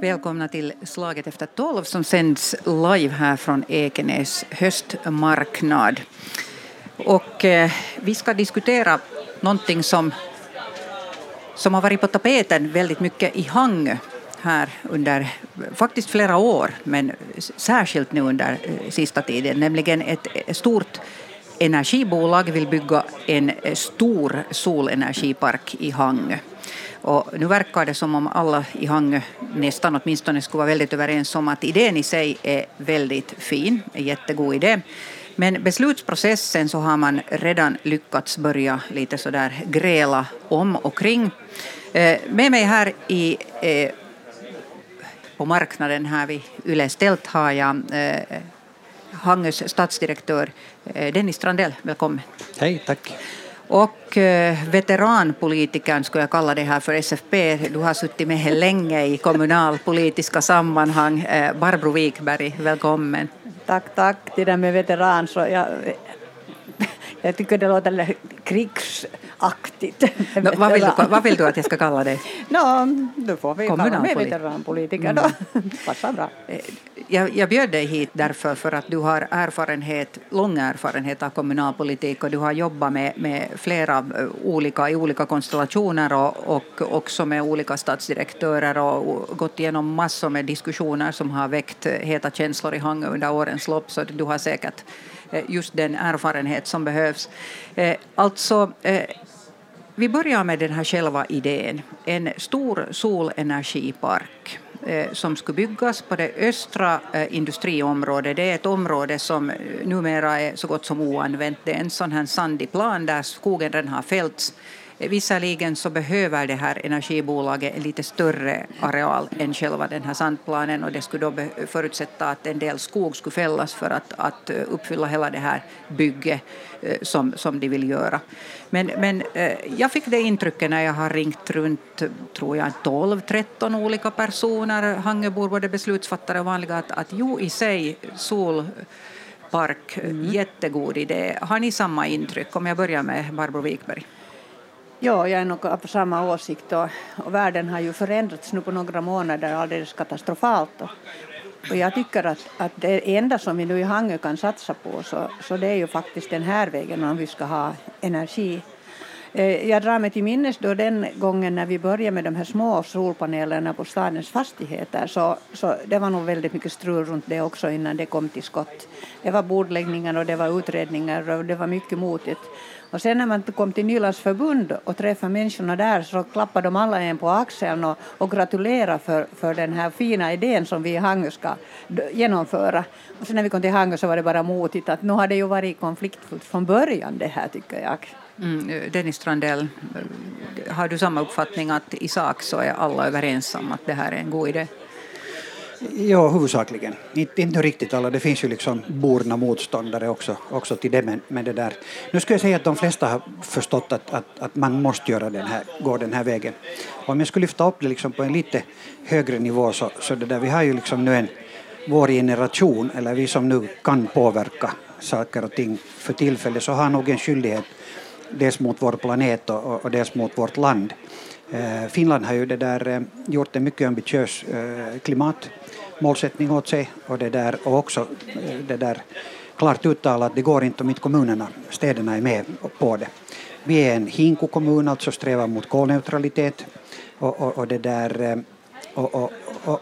Välkomna till Slaget efter tolv som sänds live här från Ekenäs höstmarknad. Och eh, vi ska diskutera någonting som, som har varit på tapeten väldigt mycket i Hangö här under faktiskt flera år, men särskilt nu under eh, sista tiden, nämligen ett stort energibolag vill bygga en eh, stor solenergipark i Hangö. Och nu verkar det som om alla i Hangö nästan åtminstone skulle vara väldigt överens om att idén i sig är väldigt fin, en jättegod idé. Men beslutsprocessen så har man redan lyckats börja lite sådär gräla om och kring. Eh, med mig här i, eh, på marknaden här vid Yle Stelt har jag eh, Hangös stadsdirektör Dennis Strandell. Välkommen. Hej, tack. Och eh, veteranpolitikern skulle jag kalla det här för SFP. Du har suttit med länge i kommunalpolitiska sammanhang. Eh, Barbro Wikberg, välkommen. Tack, tack. Det där med veteran, så jag, jag tycker det låter krigs krigsaktigt. No, vad, vill du, vad vill du att jag ska kalla det? No, då får vi kalla mig veteranpolitiker då. Mm. Passar bra. Eh, jag, jag bjöd dig hit därför för att du har erfarenhet, lång erfarenhet av kommunalpolitik och du har jobbat med, med flera eh, olika, i olika konstellationer och, och också med olika stadsdirektörer och gått igenom massor med diskussioner som har väckt heta känslor i Hangö under årens lopp så du har säkert Eh, just den erfarenhet som behövs. Eh, alltså, eh, vi börjar med den här själva idén, en stor solenergipark. Som skulle byggas på det östra industriområdet. Det är ett område som numera är så gott som oanvänt. Det är en sån här sandig plan där skogen redan har fällts Visserligen så behöver det här energibolaget en lite större areal än själva den här sandplanen och det skulle då förutsätta att en del skog skulle fällas för att, att eh, uppfylla hela det här bygget eh, som, som de vill göra. Men, men eh, jag fick det intrycket när jag har ringt runt, tror jag, 12-13 olika personer, Hangebor, både beslutsfattare och vanliga, att, att jo i sig solpark, mm. jättegod idé. Har ni samma intryck? Om jag börjar med Barbro Wikberg. Ja, jag är nog av samma åsikt och, och världen har ju förändrats nu på några månader alldeles katastrofalt. Och, och jag tycker att, att det enda som vi nu i Hangö kan satsa på så, så det är ju faktiskt den här vägen om vi ska ha energi. Eh, jag drar mig till minnes då den gången när vi började med de här små solpanelerna på stadens fastigheter så, så det var nog väldigt mycket strul runt det också innan det kom till skott. Det var bordläggningar och det var utredningar och det var mycket motigt. Och sen när man kom till Nylands förbund och träffade människorna där så klappade de alla en på axeln och, och gratulerade för, för den här fina idén som vi i Hangö ska genomföra. Och sen när vi kom till Hangö så var det bara motigt att nu har det ju varit konfliktfullt från början det här tycker jag. Mm, Dennis Strandell, har du samma uppfattning att i sak så är alla överens om att det här är en god idé? Ja, huvudsakligen. Inte, inte riktigt alla. Det finns ju liksom borna motståndare också, också till det. Men, men det där. Nu skulle jag säga att de flesta har förstått att, att, att man måste göra den här, gå den här vägen. Och om jag skulle lyfta upp det liksom på en lite högre nivå så, så det där, vi har ju liksom nu en, vår generation, eller vi som nu kan påverka saker och ting för tillfället, så har nog en skyldighet dels mot vår planet och, och dels mot vårt land. Eh, Finland har ju det där, eh, gjort en mycket ambitiös eh, åt sig och, det där, och också eh, det där klart uttalat att det går inte om inte kommunerna, städerna är med på det. Vi är en hinkokommun, alltså strävar mot kolneutralitet och, och, och det där, eh, och, och,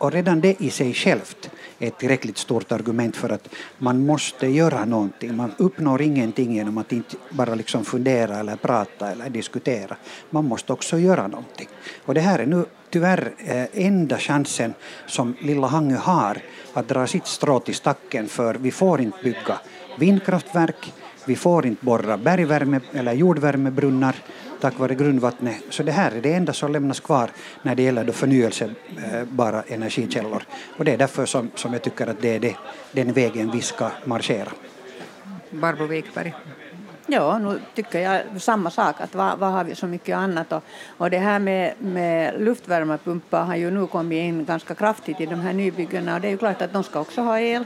och, redan det i sig självt ett tillräckligt stort argument för att man måste göra någonting. Man uppnår ingenting genom att inte bara liksom fundera eller prata eller diskutera. Man måste också göra någonting. Och det här är nu tyvärr eh, enda chansen som lilla Hangö har att dra sitt strå till stacken för vi får inte bygga vindkraftverk, vi får inte borra bergvärme eller jordvärmebrunnar tack vare grundvattnet. Så det här är det enda som lämnas kvar när det gäller då förnyelsebara energikällor. Och det är därför som, som jag tycker att det är det, den vägen vi ska marschera. Barbro Wikberg. Ja, nu tycker jag samma sak, att vad, vad har vi så mycket annat och, och det här med, med luftvärmepumpar har ju nu kommit in ganska kraftigt i de här nybyggena och det är ju klart att de ska också ha el.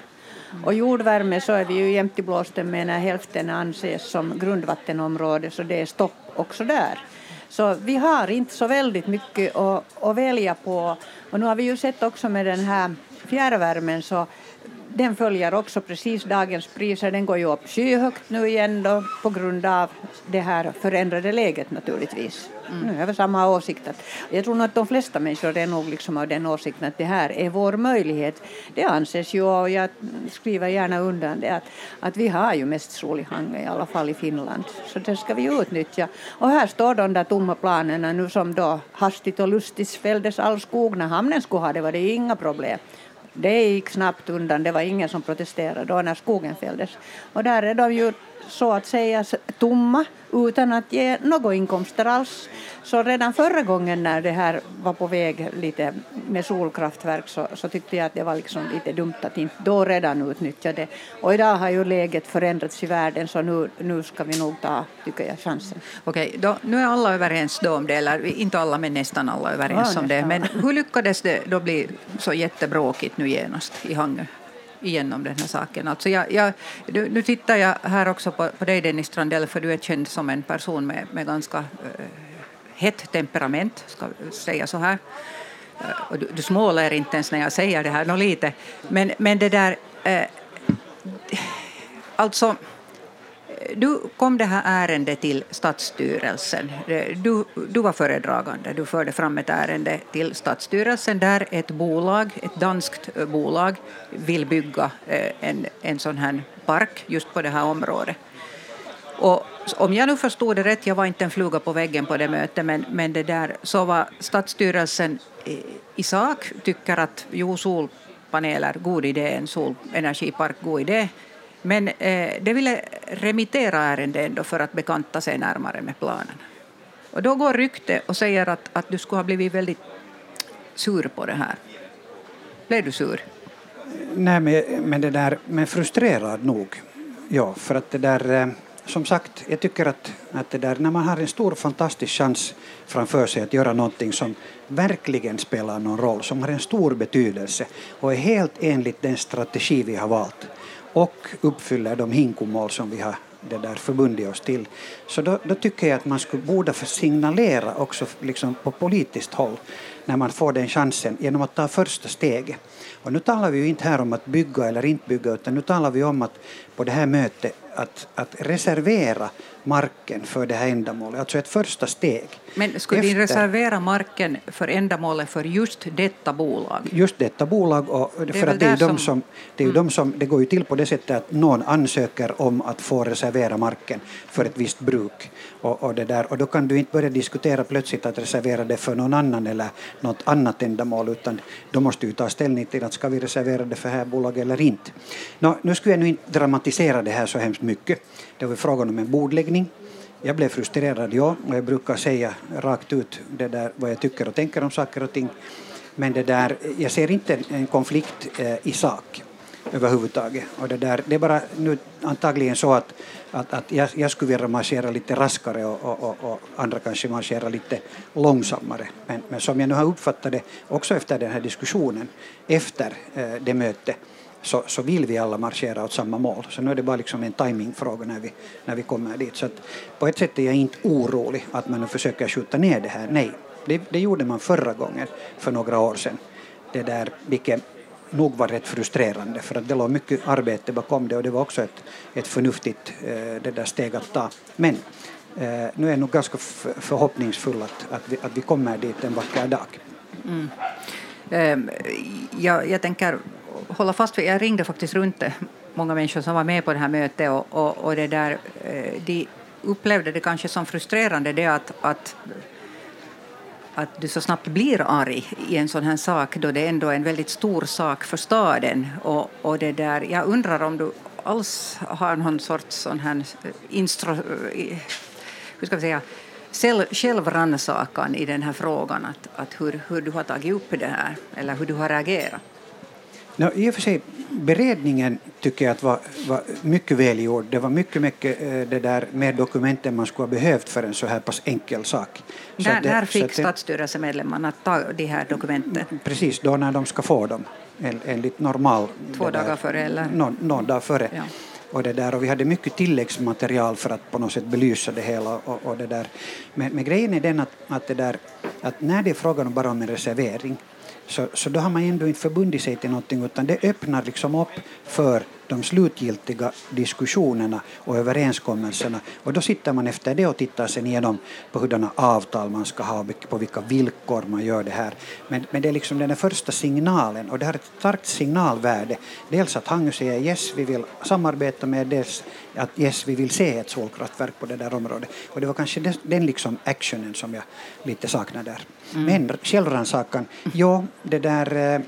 Och jordvärme så är vi ju jämt i blåsten med när hälften anses som grundvattenområde så det är stopp också där. Så vi har inte så väldigt mycket att, att välja på. Och nu har vi ju sett också med den här fjärrvärmen så den följer också precis dagens priser. Den går ju upp skyhögt nu igen då, på grund av det här förändrade läget naturligtvis. Mm. Nu har vi samma åsikt. Att, jag tror nog att de flesta människor är nog liksom av den åsikten att det här är vår möjlighet. Det anses ju, och jag skriver gärna undan det, att, att vi har ju mest sol i Hangö, i alla fall i Finland. Så det ska vi utnyttja. Och här står de där tomma planerna nu som då hastigt och lustigt fälldes all skog. När hamnen skulle ha det var det inga problem. Det gick snabbt undan, det var ingen som protesterade då när skogen fälldes. Och där är de ju så att säga tomma utan att ge några inkomster alls. Så redan förra gången när det här var på väg lite med solkraftverk så, så tyckte jag att det var liksom lite dumt att inte då redan utnyttja det. Och idag har ju läget förändrats i världen så nu, nu ska vi nog ta, tycker jag, chansen. Okej, då, nu är alla överens då om det, eller inte alla men nästan alla överens ja, om det. Men hur lyckades det då bli så jättebråkigt nu genast i Hangö? Igenom den här saken. Alltså jag, jag, nu, nu tittar jag här också på, på dig Dennis Strandell för du är känd som en person med, med ganska äh, hett temperament, ska säga så här. Äh, och du, du småler inte ens när jag säger det här, nå lite. Men, men det där... Äh, alltså du kom det här ärendet till Stadsstyrelsen. Du, du var föredragande, du förde fram ett ärende till Stadsstyrelsen där ett bolag, ett danskt bolag vill bygga eh, en, en sån här park just på det här området. Och om jag nu förstod det rätt, jag var inte en fluga på väggen på det mötet, men, men det där, så var Stadsstyrelsen i, i sak tycker att jo, solpaneler, god idé, en solenergipark, god idé, men eh, det ville remittera ärendet ändå för att bekanta sig närmare med planen. Och då går rykte och säger att, att du skulle ha blivit väldigt sur på det här. Blev du sur? Nej, men, men, det där, men frustrerad nog. Ja, för att det där, eh, som sagt, jag tycker att, att det där, när man har en stor fantastisk chans framför sig att göra någonting som verkligen spelar någon roll, som har en stor betydelse och är helt enligt den strategi vi har valt, och uppfyller de hinkomål som vi har det där förbundit oss till. Så då, då, tycker jag att man skulle borde signalera också liksom på politiskt håll när man får den chansen genom att ta första steget. Och nu talar vi ju inte här om att bygga eller inte bygga utan nu talar vi om att på det här mötet att, att reservera marken för det här ändamålet, alltså ett första steg. Men skulle Efter, ni reservera marken för ändamålet för just detta bolag? Just detta bolag, och för att det är, de som, det, är mm. de som, det går ju till på det sättet att någon ansöker om att få reservera marken för ett visst bruk. Och, och, det där, och då kan du inte börja diskutera plötsligt att reservera det för någon annan eller något annat ändamål, utan då måste ju ta ställning till att ska vi reservera det för det här bolaget eller inte. Nå, nu skulle jag nu inte dramatisera det här så hemskt mycket. Det var frågan om en bordläggning. Jag blev frustrerad, ja, och jag brukar säga rakt ut det där, vad jag tycker och tänker om saker och ting. Men det där, jag ser inte en konflikt eh, i sak överhuvudtaget. Och det, där, det är bara nu antagligen så att, att, att jag, jag skulle vilja marschera lite raskare och, och, och, och, andra kanske marschera lite långsammare. Men, men som jag nu har uppfattat det, också efter den här diskussionen, efter eh, det mötet, så, så vill vi alla marschera åt samma mål. Så nu är det bara liksom en timingfråga när vi, när vi kommer dit. Så att på ett sätt är jag inte orolig att man nu försöker skjuta ner det här. Nej, det, det gjorde man förra gången för några år sedan. Det där, vilket nog var rätt frustrerande för att det låg mycket arbete bakom det och det var också ett, ett förnuftigt eh, det där steg att ta. Men eh, nu är jag nog ganska förhoppningsfull att, att, vi, att vi kommer dit en vacker dag. Mm. Ehm, jag, jag tänker hålla fast vid, jag ringde faktiskt runt många människor som var med på det här mötet och, och, och det där, eh, de upplevde det kanske som frustrerande det att, att att du så snabbt blir arg i en sån här sak då det ändå är en väldigt stor sak för staden. Och, och det där, jag undrar om du alls har någon sorts sån här eh, instro, eh, hur ska vi säga, självrannsakan i den här frågan, att, att hur, hur du har tagit upp det här eller hur du har reagerat. No, I och för sig, beredningen tycker jag att var, var mycket välgjord. Det var mycket, mycket eh, det där med dokumenten man skulle ha behövt för en så här pass enkel sak. När, det, när fick stadsstyrelsemedlemmarna ta de här dokumenten? Precis då när de ska få dem, enligt normal... Två dagar före eller? Någon, någon dag före. Ja. och, det där, och vi hade mycket tilläggsmaterial för att på något sätt belysa det hela. Och, och det där. Men, men grejen är den att, att, det där, att när det är frågan bara om en reservering så, så då har man ändå inte förbundit sig till någonting utan det öppnar liksom upp för de slutgiltiga diskussionerna och överenskommelserna. Och då sitter man efter det och tittar sen igenom på hurdana avtal man ska ha, på vilka villkor man gör det här. Men, men det är liksom den första signalen och det har ett starkt signalvärde. Dels att Hangö säger yes, vi vill samarbeta med dels att yes, vi vill se ett solkraftverk på det där området. Och det var kanske den, liksom actionen som jag lite saknar där. Mm. Men självrannsakan, ja, det där, eh,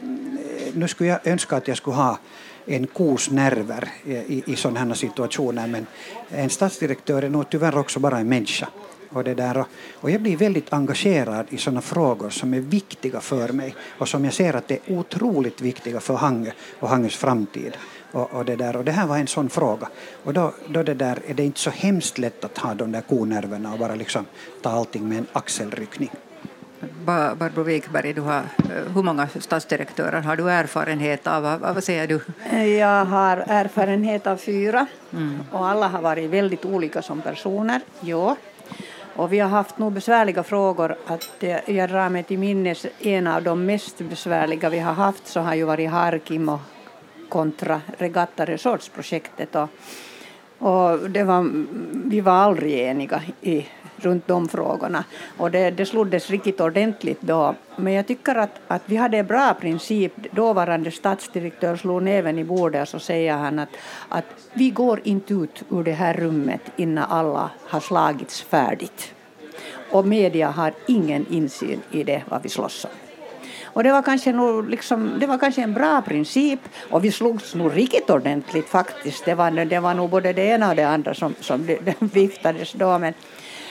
nu skulle jag önska att jag skulle ha en kos nerver i, i sådana situationer men en statsdirektör är nog tyvärr också bara en människa. Och, det där, och jag blir väldigt engagerad i sådana frågor som är viktiga för mig och som jag ser att det är otroligt viktiga för Hangö och Hangös framtid. Och, och, det där, och det här var en sån fråga. Och då, då det där, är det inte så hemskt lätt att ha de där konerverna och bara liksom ta allting med en axelryckning. Barbro Wikberg, du har, eh, hur många statsdirektörer har du erfarenhet av? Vad, vad säger du? Jag har erfarenhet av fyra mm. och alla har varit väldigt olika som personer. Ja. Och vi har haft nog besvärliga frågor. Att jag drar mig till minnes en av de mest besvärliga vi har haft så har ju varit Harkim och kontra Regatta Resorts-projektet. Och, och det var, vi var aldrig eniga i runt de frågorna. Och det, det sloddes riktigt ordentligt då. Men jag tycker att, att vi hade en bra princip. Dåvarande statsdirektör slog näven i bordet och så säger han att, att vi går inte ut ur det här rummet innan alla har slagits färdigt. Och media har ingen insyn i det vad vi slåss om. Och det var kanske, nog liksom, det var kanske en bra princip och vi slogs nog riktigt ordentligt faktiskt. Det var, det var nog både det ena och det andra som, som det, det viftades då. Men,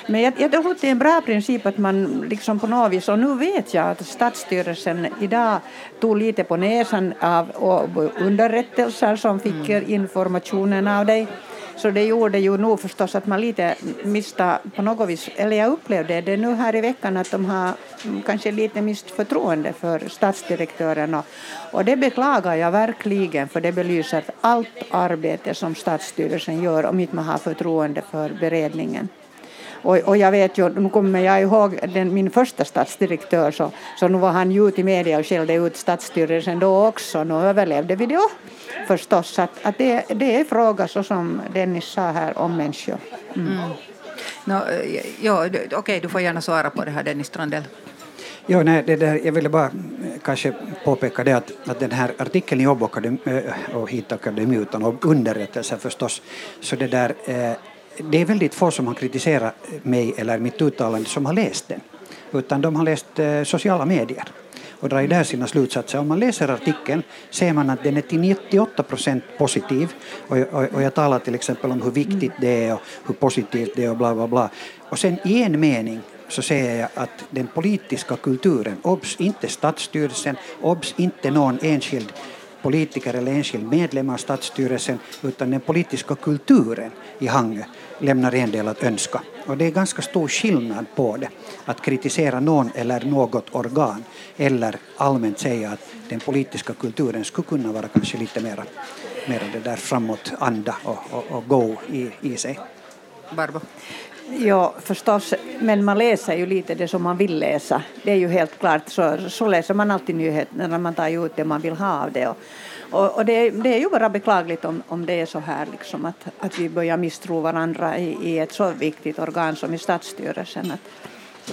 men jag, jag tror att det är en bra princip att man liksom på något vis, och nu vet jag att statsstyrelsen idag tog lite på näsan av underrättelser som fick mm. informationen av dig. Så det gjorde ju nog förstås att man lite miste på något vis, eller jag upplevde det nu här i veckan att de har kanske lite mist förtroende för statsdirektören och, och det beklagar jag verkligen för det belyser allt arbete som statsstyrelsen gör om inte man har förtroende för beredningen. Och, och jag vet ju, nu kommer jag ihåg den, min första statsdirektör så, så nu var han ju ute i media och skällde ut statsstyrelsen då också. Nu överlevde vi det förstås. Att, att det, det är fråga så som Dennis sa här om människor. Mm. Mm. No, ja, Okej, okay, du får gärna svara på det här Dennis Strandell. Ja, nej, det där, jag ville bara eh, kanske påpeka det att, att den här artikeln i och, eh, och hit akademi utan underrättelser förstås, så det där eh, det är väldigt få som har kritiserat mig eller mitt uttalande som har läst den, utan de har läst eh, sociala medier och drar där sina slutsatser. Om man läser artikeln ser man att den är till 98 procent positiv och, och, och, jag talar till exempel om hur viktigt det är och hur positivt det är och bla bla bla. Och sen i en mening så säger jag att den politiska kulturen, obs inte statsstyrelsen, obs inte någon enskild politiker eller enskild medlem av statsstyrelsen utan den politiska kulturen i Hangö lämnar en del att önska. Och det är ganska stor skillnad på det, att kritisera någon eller något organ eller allmänt säga att den politiska kulturen skulle kunna vara kanske lite mera, mera det där framåtanda och, och, och go i, i sig. Barbro? Ja, förstås, men man läser ju lite det som man vill läsa. Det är ju helt klart, så, så läser man alltid nyheterna. när man tar ut det man vill ha av det. Och, och, och det, det, är ju bara beklagligt om, om det är så här liksom att, att vi börjar misstro varandra i, i ett så viktigt organ som i statsstyrelsen. Att,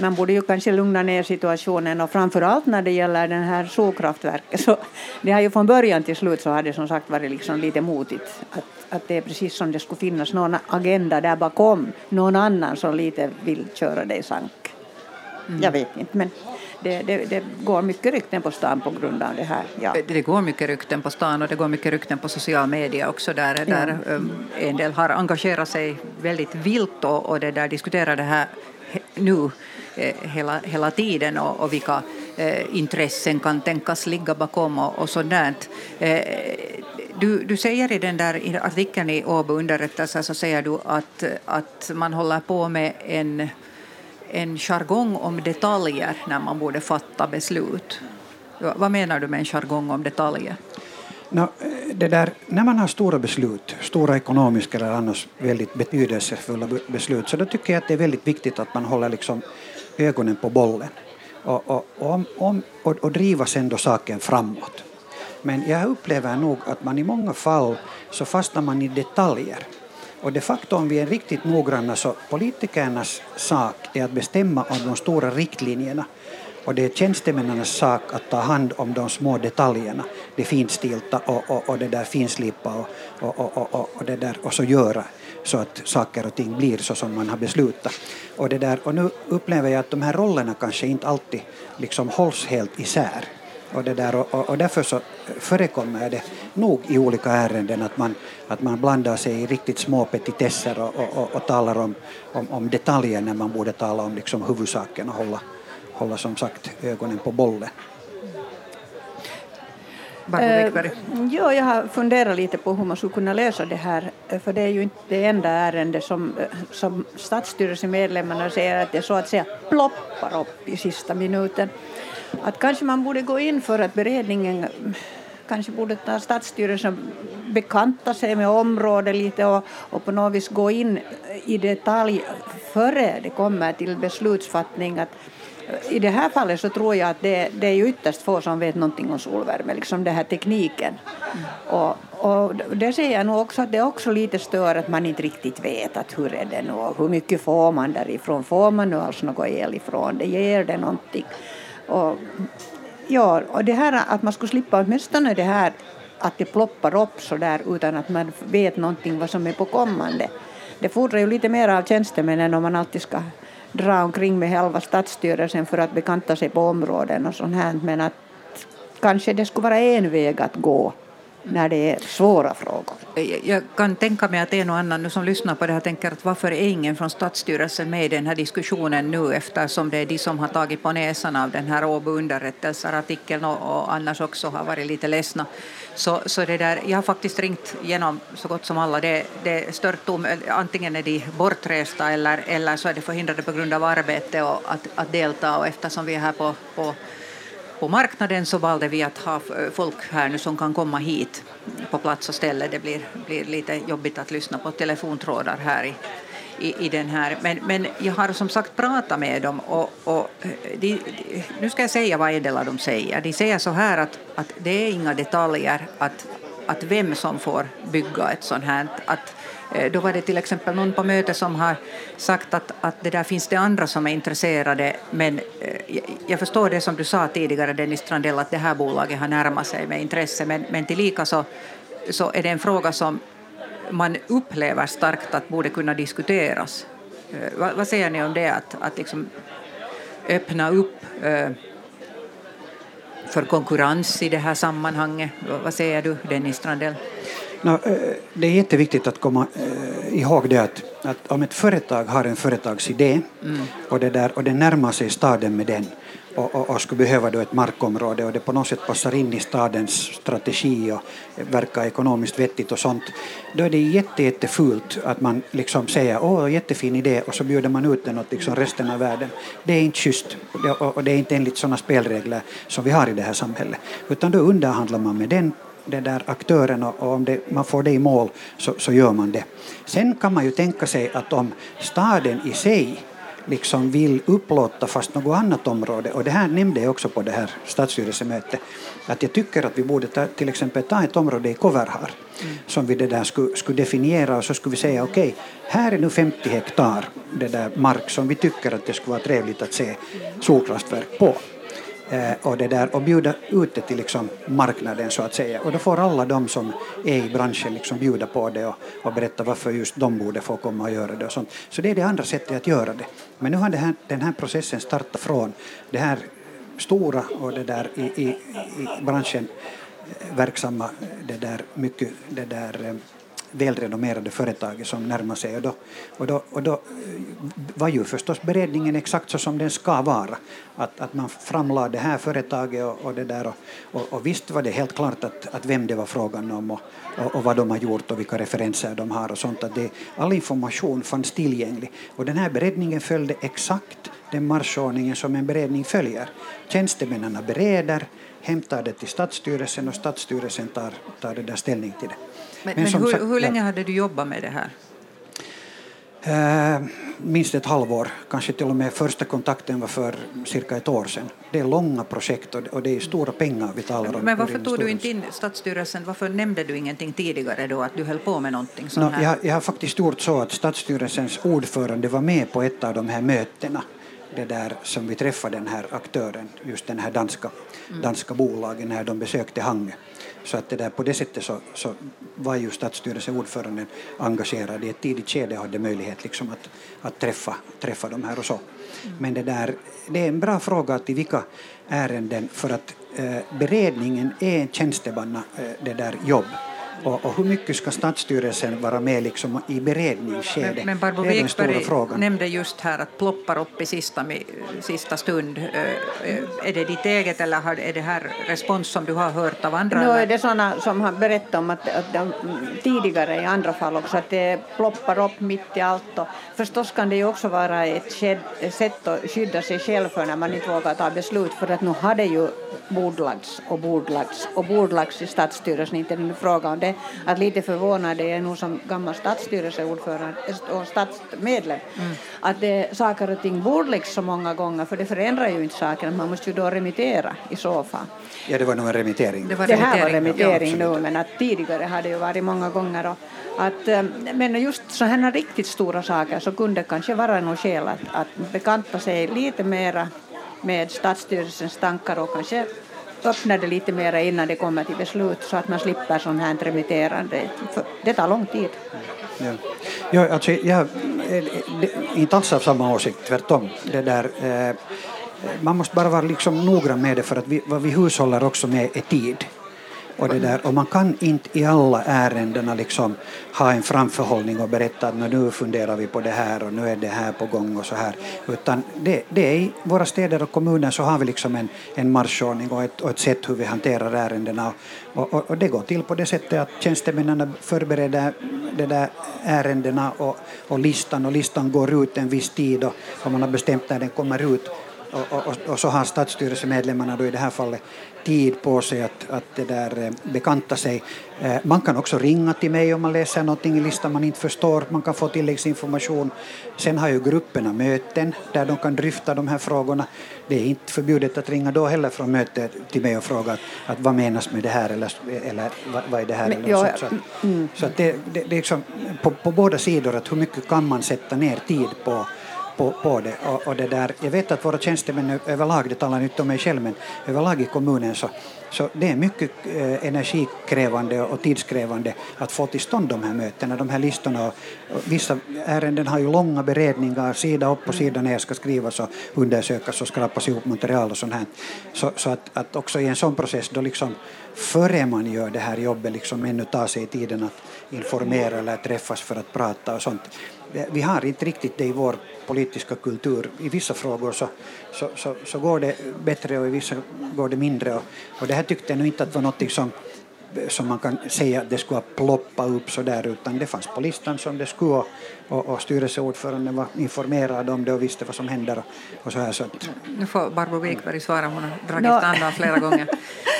man borde ju kanske lugna ner situationen och framför allt när det gäller den här solkraftverket så det har ju från början till slut så har det som sagt varit liksom lite motigt att, att det är precis som det skulle finnas någon agenda där bakom, någon annan som lite vill köra i sank. Mm. Jag vet inte men det, det, det, går mycket rykten på stan på grund av det här. Ja. Det går mycket rykten på stan och det går mycket rykten på social media också där, ja. där um, en del har engagerat sig väldigt vilt och, och det där diskuterar det här nu eh, hela, hela tiden och, och vilka eh, intressen kan tänkas ligga bakom och, och sådant. Eh, du, du säger i den där artikeln i Åbo underrättelse så säger du att, att man håller på med en en jargong om detaljer när man borde fatta beslut. Vad menar du med en jargong om detaljer? No, det där, när man har stora beslut, stora ekonomiska eller annars väldigt betydelsefulla beslut, så då tycker jag att det är väldigt viktigt att man håller liksom ögonen på bollen och, och, och, om, och, och driva sen då saken framåt. Men jag upplever nog att man i många fall så fastnar man i detaljer. Och de facto om vi är riktigt noggranna så politikernas sak är att bestämma om de stora riktlinjerna och det är tjänstemännens sak att ta hand om de små detaljerna, det finstilta och, och, och det där finslipa och, och, och, och, och, det där, och så göra så att saker och ting blir så som man har beslutat. Och, det där, och nu upplever jag att de här rollerna kanske inte alltid liksom hålls helt isär. Och, det där, och, och därför så förekommer det nog i olika ärenden att man, att man blandar sig i riktigt små petitesser och, och, och talar om, om, om detaljer när man borde tala om liksom huvudsaken och hålla, hålla som sagt ögonen på bollen. Eh, ja, jag har funderat lite på hur man skulle kunna lösa det här, för det är ju inte det enda ärende som, som stadsstyrelsemedlemmarna säger att det så att säga ploppar upp i sista minuten. Att kanske man borde gå in för att beredningen kanske borde ta stadsstyrelsen bekanta sig med området lite och, och på något vis gå in i detalj före det kommer till beslutsfattning. Att, eh, i det här fallet så tror jag att det, det är ytterst få som vet någonting om solvärme, liksom den här tekniken. Mm. Och, och det ser jag nog också att det också lite stör att man inte riktigt vet att hur är det nu och hur mycket får man därifrån, får man nu alls något el ifrån, det ger det någonting. Och, ja, och det här att man skulle slippa åtminstone det här att det ploppar upp så där utan att man vet någonting vad som är på kommande. Det fordrar ju lite mer av tjänstemännen om man alltid ska dra omkring med halva stadsstyrelsen för att bekanta sig på områden och sånt här. Men att kanske det skulle vara en väg att gå när det är svåra frågor. Jag kan tänka mig att en och annan nu som lyssnar på det här tänker att varför är ingen från stadsstyrelsen med i den här diskussionen nu eftersom det är de som har tagit på näsan av den här Åbo underrättelser-artikeln och, och annars också har varit lite ledsna. Så, så det där, jag har faktiskt ringt genom så gott som alla. Det, det är stört tom, antingen är de bortresta eller, eller så är de förhindrade på grund av arbete och att, att delta och eftersom vi är här på, på på marknaden så valde vi att ha eh, folk här nu som kan komma hit på plats och ställe. Det blir, blir lite jobbigt att lyssna på telefontrådar här i, i, i den här. Men, men jag har som sagt pratat med dem och, och eh, de, de, nu ska jag säga vad en del av dem säger. De säger så här att, att det är inga detaljer att, att vem som får bygga ett sånt här. Att, Eh, då var det till exempel någon på mötet som har sagt att, att det där finns det andra som är intresserade men eh, jag förstår det som du sa tidigare Dennis Strandell att det här bolaget har närmat sig med intresse men, men tillika så, så är det en fråga som man upplever starkt att borde kunna diskuteras. Eh, vad, vad säger ni om det att, att liksom öppna upp för konkurrens i det här sammanhanget? Vad säger du Dennis Strandell? No, det är jätteviktigt att komma ihåg det att, att om ett företag har en företagsidé mm. och, det där, och det närmar sig staden med den och, och, och, skulle behöva då ett markområde och det på något sätt passar in i stadens strategi och verkar ekonomiskt vettigt och sånt, då är det jätte, jättefult att man liksom säger åh, jättefin idé och så bjuder man ut den åt liksom resten av världen. Det är inte schysst och det är inte enligt sådana spelregler som vi har i det här samhället, utan då underhandlar man med den den där aktören och om det, man får det i mål så, så gör man det. Sen kan man ju tänka sig att om staden i sig liksom vill upplåta fast något annat område, och det här nämnde jag också på det här stadsstyrelsemötet, att jag tycker att vi borde ta, till exempel ta ett område i Koverhar mm. som vi det där skulle, skulle definiera och så skulle vi säga okej, okay, här är nu 50 hektar det där mark som vi tycker att det skulle vara trevligt att se solkraftverk på Eh, och, det där, och bjuda ut det till liksom marknaden så att säga. Och då får alla de som är i branschen liksom bjuda på det och, och berätta varför just de borde få komma och göra det och sånt. Så det är det andra sättet att göra det. Men nu har det här, den här processen startat från det här stora och det där i, i, i branschen eh, verksamma det där mycket det där eh, välrenommerade företaget som närmar sig. Och då, och då, och då eh, var ju förstås beredningen exakt så som den ska vara. Att, att man framlade det här företaget och, och det där och, och, och, visst var det helt klart att, att vem det var frågan om och, och, och, vad de har gjort och vilka referenser de har och sånt. Att det, all information fanns tillgänglig och den här beredningen följde exakt den marschordningen som en beredning följer. Tjänstemännen bereder hämtar det till stadsstyrelsen och stadsstyrelsen tar, tar det där ställning till det. Men, men, men hur, sagt, hur, länge hade du jobbat med det här? Uh, minst ett halvår, kanske till och med första kontakten var för cirka ett år sedan. Det är långa projekt och det är stora pengar vi talar om. Men varför tog du inte in Stadsstyrelsen, varför nämnde du ingenting tidigare då att du höll på med någonting sånt? No, jag, jag har faktiskt gjort så att Stadsstyrelsens ordförande var med på ett av de här mötena det där som vi träffade den här aktören, just den här danska, mm. danska bolagen när de besökte Hangö. Så att det där, på det sättet så, så var ju stadsstyrelseordföranden engagerad i ett tidigt skede och hade möjlighet liksom att, att träffa, träffa de här och så. Mm. Men det, där, det är en bra fråga till vilka ärenden för att eh, beredningen är en tjänstemanna eh, det där jobb och, och, hur mycket ska stadsstyrelsen vara med liksom i beredningsskedet? Men, men Barbro Wikberg nämnde just här att ploppar upp i sista, sista stund. Är det ditt eget eller är det här respons som du har hört av andra? Nu är det sådana som har berättat om att, att de, tidigare i andra fall också att det ploppar upp mitt i allt. Och förstås kan det ju också vara ett, sked, sätt att skydda sig själv för när man inte vågar ta beslut för att nu har det ju bordlagts och bordlagts och bordlagts i stadsstyrelsen, inte en fråga om det. Att lite förvånad är jag nog som gammal stadsstyrelseordförande och stadsmedlem mm. att det, saker och ting bordläggs så många gånger för det förändrar ju inte saker, man måste ju då remittera i så fall. Ja, det var nog en remittering. Det, var det här var remittering ja, nu, men att tidigare har det ju varit många gånger och att, eh, men just sådana riktigt stora saker så kunde det kanske vara något skäl att, att bekanta sig lite mera med Stadsstyrelsens tankar och kanske öppna det lite mer innan det kommer till beslut så att man slipper sånt här remitterande. Det tar lång tid. Ja. Ja, alltså, jag är eh, inte alls av samma åsikt, tvärtom. Det där, eh, man måste bara vara liksom noggrann med det för att vi, vad vi hushållar också med är tid. Och, det där, och man kan inte i alla ärendena liksom ha en framförhållning och berätta att nu funderar vi på det här och nu är det här på gång och så här. Utan det, det är i våra städer och kommuner så har vi liksom en, en marschordning och ett, och ett sätt hur vi hanterar ärendena. Och, och, och, det går till på det sättet att tjänstemännen förbereder det där ärendena och, och listan och listan går ut en viss tid och, och man har bestämt när den kommer ut. Och, och, och, så har stadsstyrelsemedlemmarna då i det här fallet tid på sig att, att det där eh, bekanta sig. Eh, man kan också ringa till mig om man läser någonting i listan man inte förstår. Man kan få tilläggsinformation. Sen har ju grupperna möten där de kan dryfta de här frågorna. Det är inte förbjudet att ringa då heller från mötet till mig och fråga att, att vad menas med det här eller, eller vad, vad är det här? Men, eller ja, så, mm. så det, det, det är liksom på, på båda sidor att hur mycket kan man sätta ner tid på på, på det. Och, och, det där, jag vet att våra tjänstemän överlag, det talar inte om mig själv, men överlag i kommunen så, så det är mycket eh, energikrävande och tidskrävande att få till stånd de här mötena, de här listorna. Och, och vissa ärenden har ju långa beredningar, sida upp och sida ner ska skrivas och undersökas och skrapas ihop material och sånt här. Så, så att, att också i en sån process då liksom före man gör det här jobbet liksom ännu ta sig tiden att informera eller träffas för att prata och sånt vi har inte riktigt det i vår politiska kultur. I vissa frågor så, så, så, så går det bättre och i vissa går det mindre. Och, och det här tyckte jag inte att var något som, som man kan säga att det skulle ha ploppat upp så där utan det fanns på listan som det skulle och, och styrelseordföranden var informerad om det och visste vad som händer och, och så här. Så att... Nu får Barbro Wikberg svara, hon har dragit no. andan flera gånger.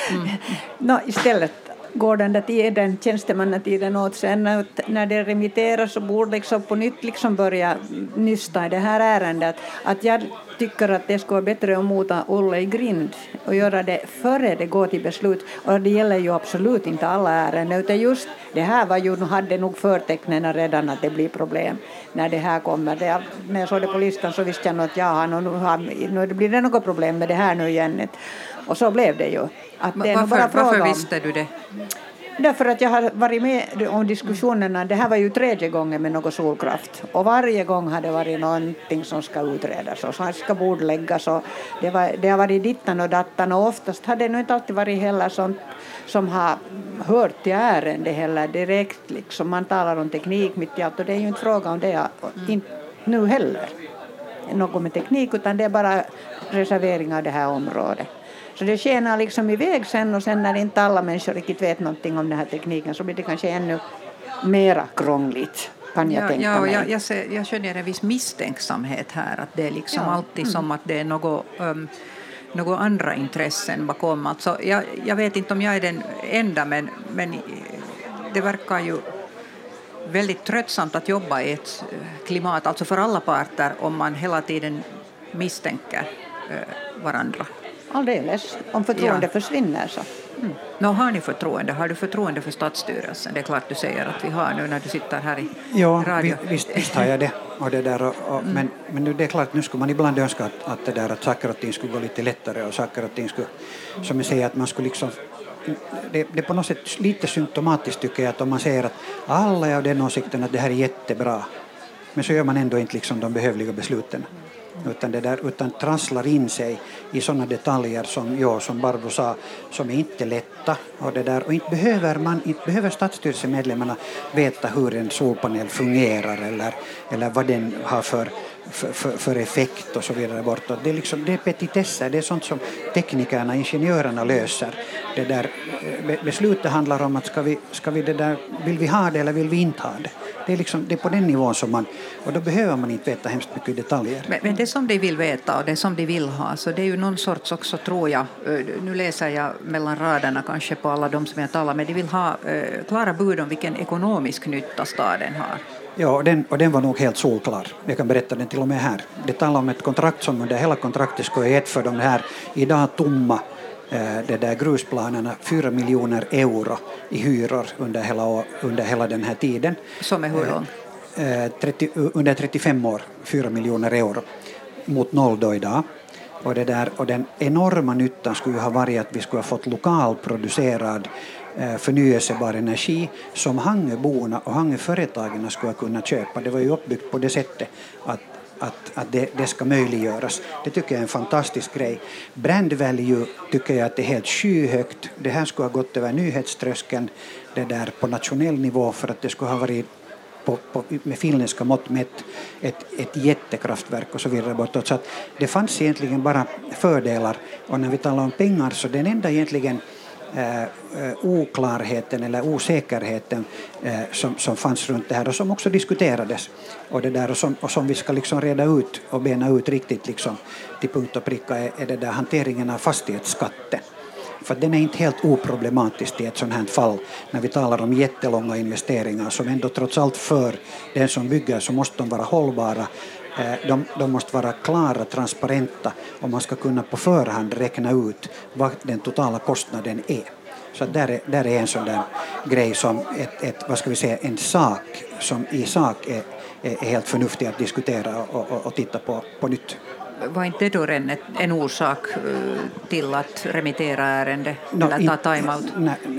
Mm. No, istället går den där tiden, tjänstemannatiden åt sen när det remitteras så borde liksom på nytt liksom börja nysta i det här ärendet. Att jag tycker att det skulle vara bättre att mota Olle i grind och göra det före det går till beslut. Och det gäller ju absolut inte alla ärenden, utan just det här var ju, hade nog förtecknen redan att det blir problem när det här kommer. Det, när jag såg det på listan så visste jag nog att ja, nu, nu blir det något problem med det här nu igen. Och så blev det ju. Att det varför, bara varför visste du det? Därför att jag har varit med om diskussionerna. Det här var ju tredje gången med någon solkraft. Och varje gång har det varit någonting som ska utredas och som ska bordläggas. Och det, var, det har varit dittan och dattan och oftast har det nog inte alltid varit heller sånt som har hört till ärendet heller direkt. Liksom. Man talar om teknik mitt i allt och det är ju inte fråga om det inte nu heller. Något med teknik utan det är bara reservering av det här området. Så det skenar liksom iväg sen och sen när inte alla människor riktigt vet någonting om den här tekniken så blir det kanske ännu mera krångligt. Kan jag ja, tänka ja, mig. Jag, jag, ser, jag skönjer en viss misstänksamhet här, att det är liksom ja. alltid mm. som att det är något um, några andra intressen bakom. Alltså, jag, jag vet inte om jag är den enda, men, men det verkar ju väldigt tröttsamt att jobba i ett klimat, alltså för alla parter, om man hela tiden misstänker eh, varandra. Alldeles. Om förtroende ja. försvinner så. Mm. No, har ni förtroende? Har du förtroende för statsstyrelsen? Det är klart du säger att vi har nu när du sitter här i ja, radio. Ja, visst, visst har jag det. Och det där och, och, mm. men, men nu det är klart, nu skulle man ibland önska att, att, det där, att saker och ting skulle gå lite lättare och saker och ting skulle, som jag säger, att man skulle liksom det, det är på något sätt lite symptomatiskt tycker jag att om man säger att alla är av den åsikten att det här är jättebra men så gör man ändå inte liksom de behövliga besluten utan, det där, utan trasslar in sig i sådana detaljer som, ja, som Barbro sa, som är inte lätta. Och, det där, och inte behöver, man, inte behöver stadsstyrelsemedlemmarna veta hur en solpanel fungerar eller, eller vad den har för för, för, för, effekt och så vidare bortåt. Det är, liksom, det är petitesser, det är sånt som teknikerna, ingenjörerna löser. Det där, eh, beslutet handlar om att ska vi, ska vi det där, vill vi ha det eller vill vi inte ha det? Det är, liksom, det är på den nivån som man, och då behöver man inte veta hemskt mycket detaljer. Men, men det som de vill veta och det som de vill ha, så det är ju någon sorts också, tror jag, eh, nu läser jag mellan raderna kanske på alla de som jag talar med, de vill ha eh, klara bud om vilken ekonomisk nytta staden har. Ja, och den, och den var nog helt solklar. Jag kan berätta den till och med här. Det talar om ett kontrakt som under hela kontraktet skulle gett för de här idag tomma eh, det där grusplanerna 4 miljoner euro i hyror under hela, under hela den här tiden. Som är hur lång? Eh, 30, under 35 år, 4 miljoner euro mot noll då idag. Och, det där, och den enorma nyttan skulle ha varit att vi skulle ha fått lokalproducerad Eh, Eh, förnyelsebar energi som Hangöborna och Hangöföretagen skulle kunna köpa. Det var ju uppbyggt på det sättet att att, att det, det, ska möjliggöras. Det tycker jag är en fantastisk grej. Brand value tycker jag att det är helt skyhögt. Det här skulle ha gått över nyhetströskeln det där på nationell nivå för att det skulle ha varit på, på, med finländska mått mätt ett, ett jättekraftverk och så vidare bortåt. Så att det fanns egentligen bara fördelar och när vi talar om pengar så den enda egentligen Eh, eh, oklarheten eller osäkerheten eh, som, som fanns runt det här och som också diskuterades och, det där, och, som, och som vi ska liksom reda ut och bena ut riktigt liksom, till punkt och pricka är, är det där hanteringen av fastighetsskatten. För den är inte helt oproblematisk i ett sådant här fall när vi talar om jättelånga investeringar som ändå trots allt för den som bygger så måste de vara hållbara Eh, de, de måste vara klara, transparenta och man ska kunna på förhand räkna ut vad den totala kostnaden är. Så där är, där är en sån där grej som ett, ett, vad ska vi säga, en sak som i sak är, är helt förnuftig att diskutera och, och, och titta på på nytt var inte det då en, en orsak till att remittera ärendet no, eller ta timeout?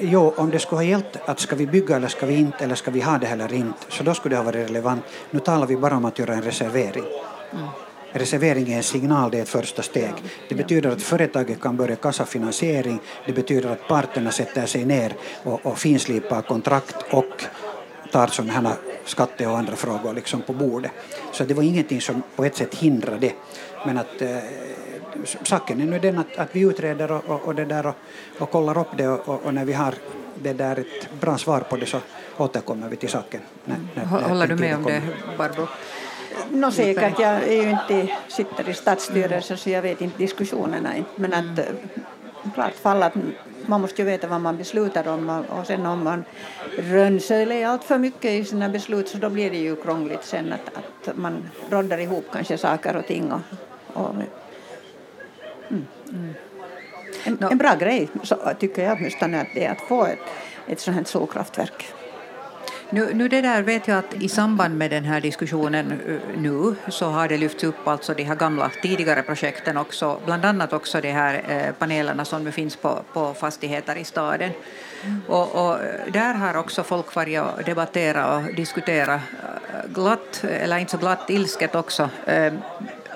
Jo, om det skulle ha gällt att ska vi bygga eller ska vi inte eller ska vi ha det eller inte så då skulle det ha varit relevant. Nu talar vi bara om att göra en reservering. Mm. Reservering är en signal, det är ett första steg. Det betyder att företaget kan börja kassafinansiering, det betyder att parterna sätter sig ner och, och finslipar kontrakt och tar sådana här skatte och andra frågor liksom på bordet. Så det var ingenting som på ett sätt hindrade det. Men att eh, saken är nu den att, att vi utreder och, och, och, det där och, och kollar upp det och, och, när vi har det där ett bra svar på det så återkommer vi till saken. När, när, Håller du med om det, Barbro? No, säkert, jag är ju inte, sitter i stadsstyrelsen så jag vet inte diskussionerna. Men att mm. Eh, klart fall att man måste ju veta vad man beslutar om och sen om man rönsöler allt för mycket i sina beslut så då blir det ju krångligt sen att, att man roddar ihop kanske saker och ting. Och, och mm. Mm. En, en, bra grej så, tycker jag åtminstone att det är att få ett, ett sådant här solkraftverk. Nu, nu det där vet jag att i samband med den här diskussionen eh, nu så har det lyfts upp alltså de här gamla tidigare projekten också, bland annat också de här eh, panelerna som nu finns på, på fastigheter i staden. Mm. Och, och, där har också folk varit och debatterat och diskuterat eh, glatt, eller inte så glatt, ilsket också.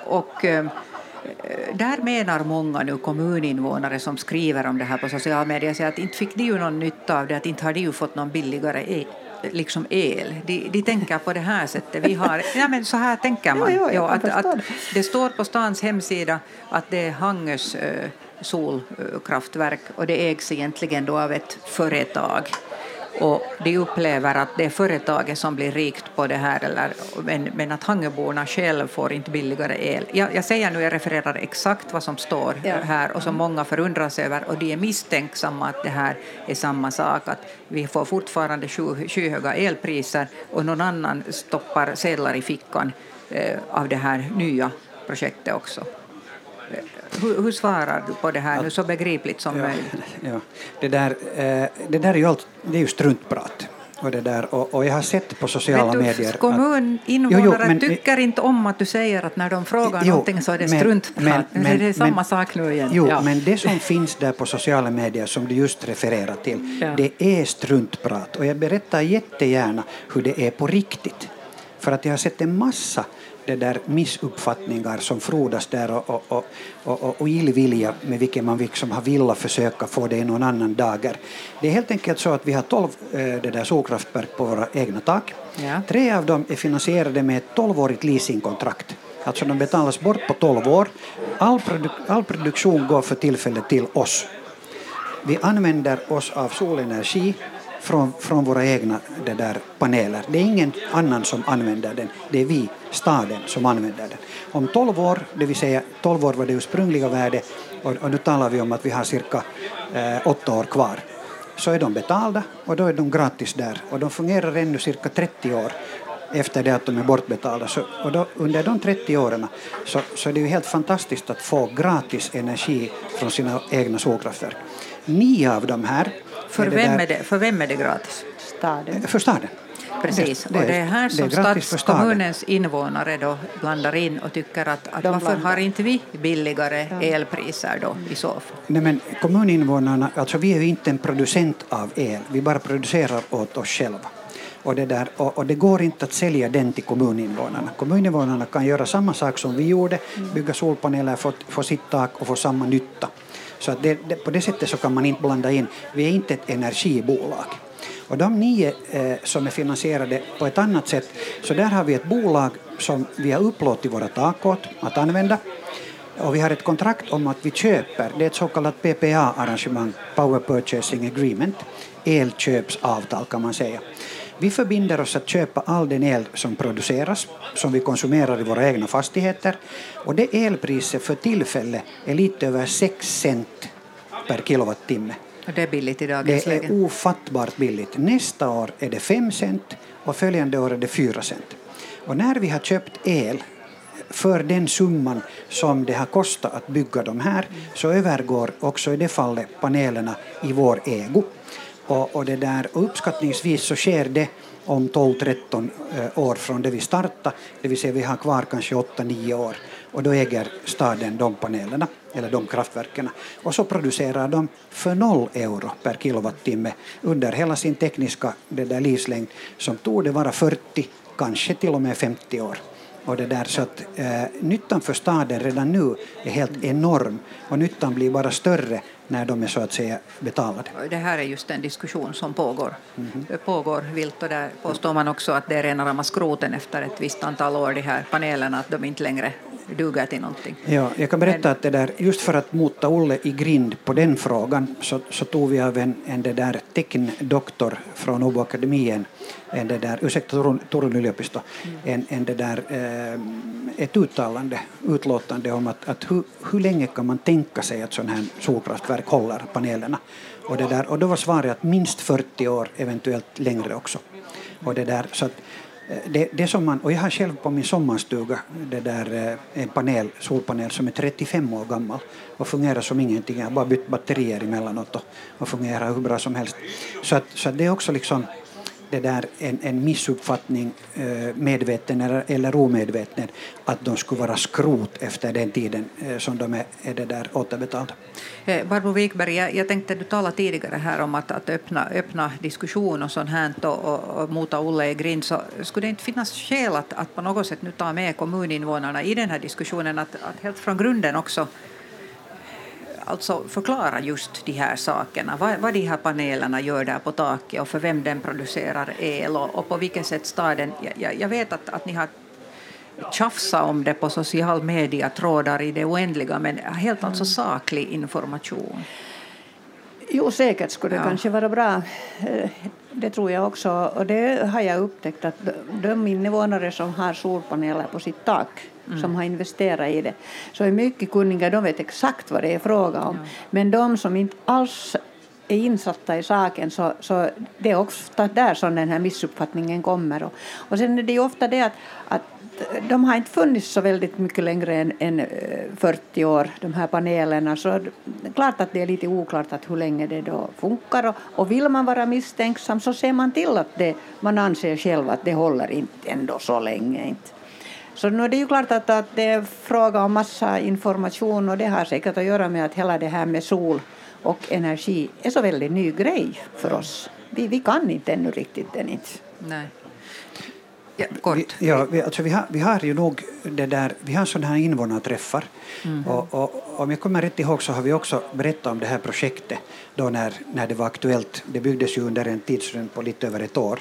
Och där menar många nu kommuninvånare som skriver om det här på sociala medier att inte fick de ju någon nytta av det, att inte har de ju fått någon billigare e- liksom el. De, de tänker på det här sättet. Vi har, ja, men så här tänker man. Jo, jo, att, att det står på stans hemsida att det är Hangös äh, solkraftverk och det ägs egentligen då av ett företag. Och de upplever att det är företaget som blir rikt på det här, eller, men, men att Hangeborna själv får inte billigare el. Jag, jag säger nu, jag refererar exakt vad som står ja. här och som många förundras över och de är misstänksamma att det här är samma sak, att vi får fortfarande sky, skyhöga elpriser och någon annan stoppar sedlar i fickan eh, av det här nya projektet också. Hur, hur, svarar du på det här nu så begripligt som ja, möjligt? Ja. Det, där, eh, det där är ju, allt, det är ju struntprat. Och, det där, och, och jag har sett på sociala du, medier... Kommuninvånare tycker inte om att du säger att när de frågar jo, någonting så är det men, struntprat. Men, det är samma men, sak nu igen. Jo, ja. men det som finns där på sociala medier som du just refererar till, ja. det är struntprat. Och jag berättar jättegärna hur det är på riktigt. För att jag har sett en massa det där missuppfattningar som frodas där och, och, och, och, och illvilja med vilken man liksom har velat försöka få det i någon annan dager. Det är helt enkelt så att vi har tolv eh, det där solkraftverk på våra egna tak. Ja. Tre av dem är finansierade med ett tolvårigt leasingkontrakt. Alltså de betalas bort på tolv år. All, produ all produktion går för tillfället till oss. Vi använder oss av solenergi från, från våra egna det där paneler. Det är ingen annan som använder den, det är vi, staden, som använder den. Om 12 år, det vill säga 12 år var det ursprungliga värdet och, och nu talar vi om att vi har cirka eh, 8 år kvar, så är de betalda och då är de gratis där och de fungerar ännu cirka 30 år efter det att de är bortbetalda. Så, och då, under de 30 åren så, så är det ju helt fantastiskt att få gratis energi från sina egna solkraftverk. Nio av de här för, vem är, det, för vem är det gratis? Staden. För staden. Precis, det, och det är här som stadskommunens invånare då blandar in och tycker att, att varför blandar. har inte vi billigare ja. elpriser då i så fall? Nej men kommuninvånarna, alltså vi är ju inte en producent av el, vi bara producerar åt oss själva. Och det, där, och, och, det går inte att sälja den till kommuninvånarna. Kommuninvånarna kan göra samma sak som vi gjorde, bygga solpaneler, få, få sitt tak och få samma nytta. Så att det, det, på det sättet så kan man inte blanda in, vi är inte ett energibolag. Och de nio eh, som är finansierade på ett annat sätt, så där har vi ett bolag som vi har upplåtit våra tak åt att använda. Och vi har ett kontrakt om att vi köper, det är ett så kallat PPA-arrangemang, Power Purchasing Agreement, elköpsavtal kan man säga. Vi förbinder oss att köpa all den el som produceras, som vi konsumerar i våra egna fastigheter. Och det elpriset för tillfället är lite över 6 cent per kilowattimme. Och det är billigt i dagens Det är ofattbart billigt. Nästa år är det 5 cent och följande år är det 4 cent. Och när vi har köpt el för den summan som det har kostat att bygga de här så övergår också i det fallet panelerna i vår ägo. Och, och, det där, och uppskattningsvis så sker det om 12-13 eh, år från det vi startade, det vill säga vi har kvar kanske 8-9 år. Och då äger staden de panelerna eller de kraftverken. Och så producerar de för noll euro per kilowattimme under hela sin tekniska det där livslängd som tog det vara 40, kanske till och med 50 år. Och det där, så att, eh, nyttan för staden redan nu är helt enorm och nyttan blir bara större när de är så att säga betalade. Det här är just en diskussion som pågår. Mm -hmm. pågår vilt och där påstår man också att det är rena rama skroten efter ett visst antal år, de här panelerna, att de inte längre duger till någonting. Ja, jag kan berätta att det där, just för att mota Olle i grind på den frågan så, så tog vi av en, en det där teckndoktor från Åbo Akademien, en det där, ursäkta Turun, Turun yliopisto, mm. en, en det där, eh, ett uttalande, utlåtande om att, att hur, hur länge kan man tänka sig att sådana här solkraftverk håller panelerna. Och, det där, och då var svaret att minst 40 år, eventuellt längre också. Och det där, så att, Eh, det, det som man, och jag har själv på min sommarstuga det där, eh, en panel, solpanel som är 35 år gammal och fungerar som ingenting. Jag har bara bytt batterier emellanåt och, och fungerar hur bra som helst. Så, att, så att det är också liksom det där en, en missuppfattning, eh, medveten eller, eller omedveten, att de skulle vara skrot efter den tiden eh, som de är, är det där återbetalda. Eh, Barbro Wikberg, jag, jag tänkte du talade tidigare här om att, att öppna, öppna diskussion och sånt här och, och, och mota Olle i grind, så skulle det inte finnas skäl att, att på något sätt nu ta med kommuninvånarna i den här diskussionen, att, att helt från grunden också alltså förklara just de här sakerna, vad, vad de här panelerna gör där på taket och för vem den producerar el och, och på vilket sätt staden... Jag, jag vet att, att ni har tjafsat om det på social media trådar i det oändliga, men helt alltså saklig information. Jo, säkert skulle det ja. kanske vara bra. Det tror jag också. Och det har jag upptäckt att de invånare som har solpaneler på sitt tak mm. som har investerat i det, så är mycket kunniga, de vet exakt vad det är fråga om. Ja. Men de som inte alls är insatta i saken så, så det är ofta där som den här missuppfattningen kommer. Och, och sen är det ju ofta det att, att de har inte funnits så väldigt mycket längre än, än eh, 40 år, de här panelerna, så det är klart att det är lite oklart att hur länge det då funkar. Och, och vill man vara misstänksam så ser man till att det, man anser själv att det håller inte ändå så länge. Inte. Så nu är det ju klart att, att det är fråga om massa information och det har säkert att göra med att hela det här med sol och energi är så väldigt ny grej för oss. Vi, vi kan inte ännu riktigt den inte. Nej. Ja, kort. Vi, ja, vi, alltså vi, har, vi har ju nog det där, vi har sådana här invånarträffar. Mm. Och, och, om jag kommer rätt ihåg så har vi också berättat om det här projektet då när, när det var aktuellt. Det byggdes ju under en tidsrymd på lite över ett år,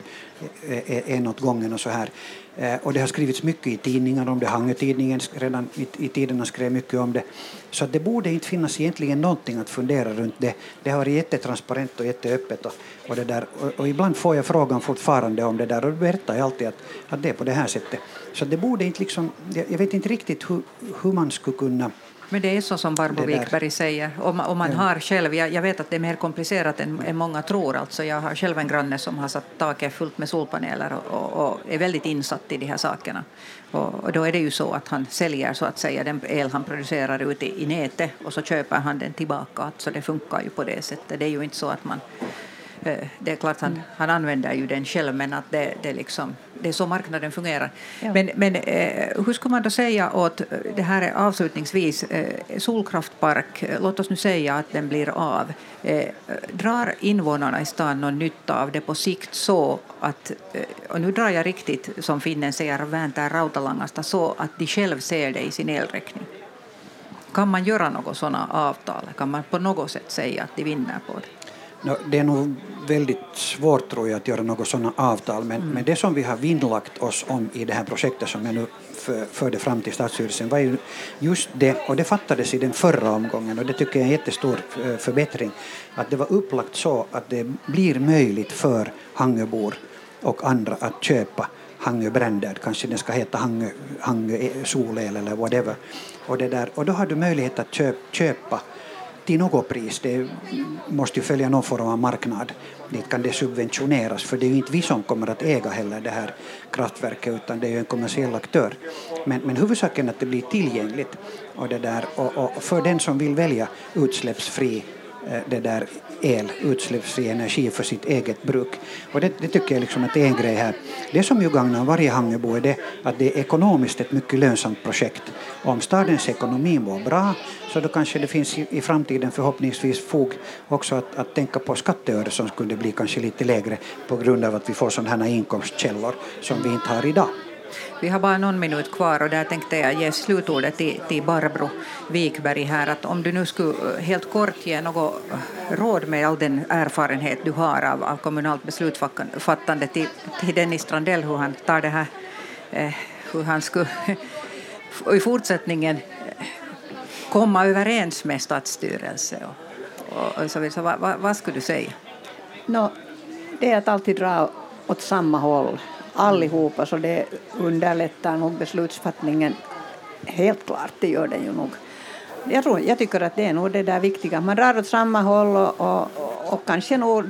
en åt gången och så här. Eh, och det har skrivits mycket i tidningar om det. Hangötidningen redan i, i tiderna skrev mycket om det. Så det borde inte finnas egentligen någonting att fundera runt det. Det har varit jättetransparent och jätteöppet. Och, och, det där. Och, och, ibland får jag frågan fortfarande om det där och berättar jag alltid att, att det är på det här sättet. Så det borde inte liksom, jag vet inte riktigt hur, hur man skulle kunna men det är så som Barbro Wikberg säger. Om, om man ja. har själv, jag, jag, vet att det är mer komplicerat än, än många tror. Alltså jag har själv en granne som har satt taket fullt med solpaneler och, och, och, är väldigt insatt i de här sakerna. Och, och, då är det ju så att han säljer så att säga den el han producerar ute i, nätet och så köper han den tillbaka. Så det funkar ju på det sättet. Det är ju inte så att man det är klart han, han använder ju den själv men att det, det, liksom, det är så marknaden fungerar. Ja. Men, men eh, hur ska man då säga åt, det här är avslutningsvis, eh, solkraftpark, låt oss nu säga att den blir av. Drar invånarna i stan någon nytta av det på sikt så att, och nu drar jag riktigt som finnen säger, väntar Rautalangasta, så att de själv ser det i sin elräkning? Kan man göra något sådana avtal? Kan man på något sätt säga att de vinner på det? No, det är nog väldigt svårt tror jag att göra något sådana avtal men, mm. men det som vi har vinnlagt oss om i det här projektet som jag nu för, förde fram till Stadsstyrelsen var ju just det, och det fattades i den förra omgången och det tycker jag är en jättestor eh, förbättring, att det var upplagt så att det blir möjligt för Hangöbor och andra att köpa Hangö Branded, kanske den ska heta Hangö, Hangö solel eller whatever. Och, det där, och då har du möjlighet att köp, köpa till något pris. Det måste ju följa någon form av marknad. Dit kan det subventioneras för det är ju inte vi som kommer att äga heller det här kraftverket utan det är ju en kommersiell aktör. Men, men huvudsaken är att det blir tillgängligt och, det där, och, och för den som vill välja utsläppsfri eh, det där el, utsläppsfri energi för sitt eget bruk. Och det, det, tycker jag liksom att det är en grej här. Det som ju gagnar varje Hangebo är det att det är ekonomiskt ett mycket lönsamt projekt. Om stadens ekonomi mår bra så då kanske det finns i, i framtiden förhoppningsvis fog också att, att tänka på skatteöre som skulle bli kanske lite lägre på grund av att vi får sådana här inkomstkällor som vi inte har idag. Vi har bara någon minut kvar och där tänkte jag ge slutordet till, till Barbro Wikberg här att om du nu skulle eh, helt kort ge något råd med all den erfarenhet du har av, av kommunalt beslutsfattande till, till Dennis Strandell hur han tar det här, eh, hur han skulle i fortsättningen eh, komma överens med stadsstyrelse och, och, och så vidare. Så vad, vad, vad skulle du säga? No, det är att alltid dra åt samma håll allihopa så det underlättar nog beslutsfattningen. Helt klart, det gör det ju nog. Jag, tror, jag tycker att det är nog det där viktiga. Man drar åt samma håll och, och, och kanske nog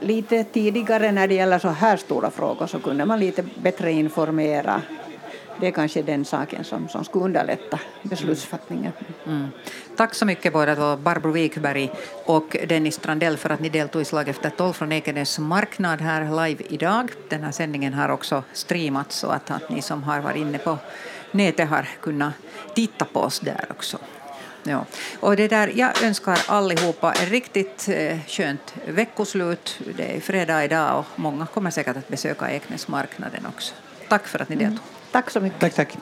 lite tidigare när det gäller så här stora frågor så kunde man lite bättre informera det är kanske den saken som, som skulle underlätta beslutsfattningen. Mm. Tack så mycket båda två, Barbro Wikberg och Dennis Strandell för att ni deltog i Slag efter tolv från Ekenäs marknad här live idag. Den här sändningen har också streamats så att, att ni som har varit inne på nätet har kunnat titta på oss där också. Ja. Och det där, jag önskar allihopa ett riktigt eh, skönt veckoslut. Det är fredag idag och många kommer säkert att besöka Eknäsmarknaden också. Tack för att ni deltog. Mm. Tack så mycket. Tack, tack.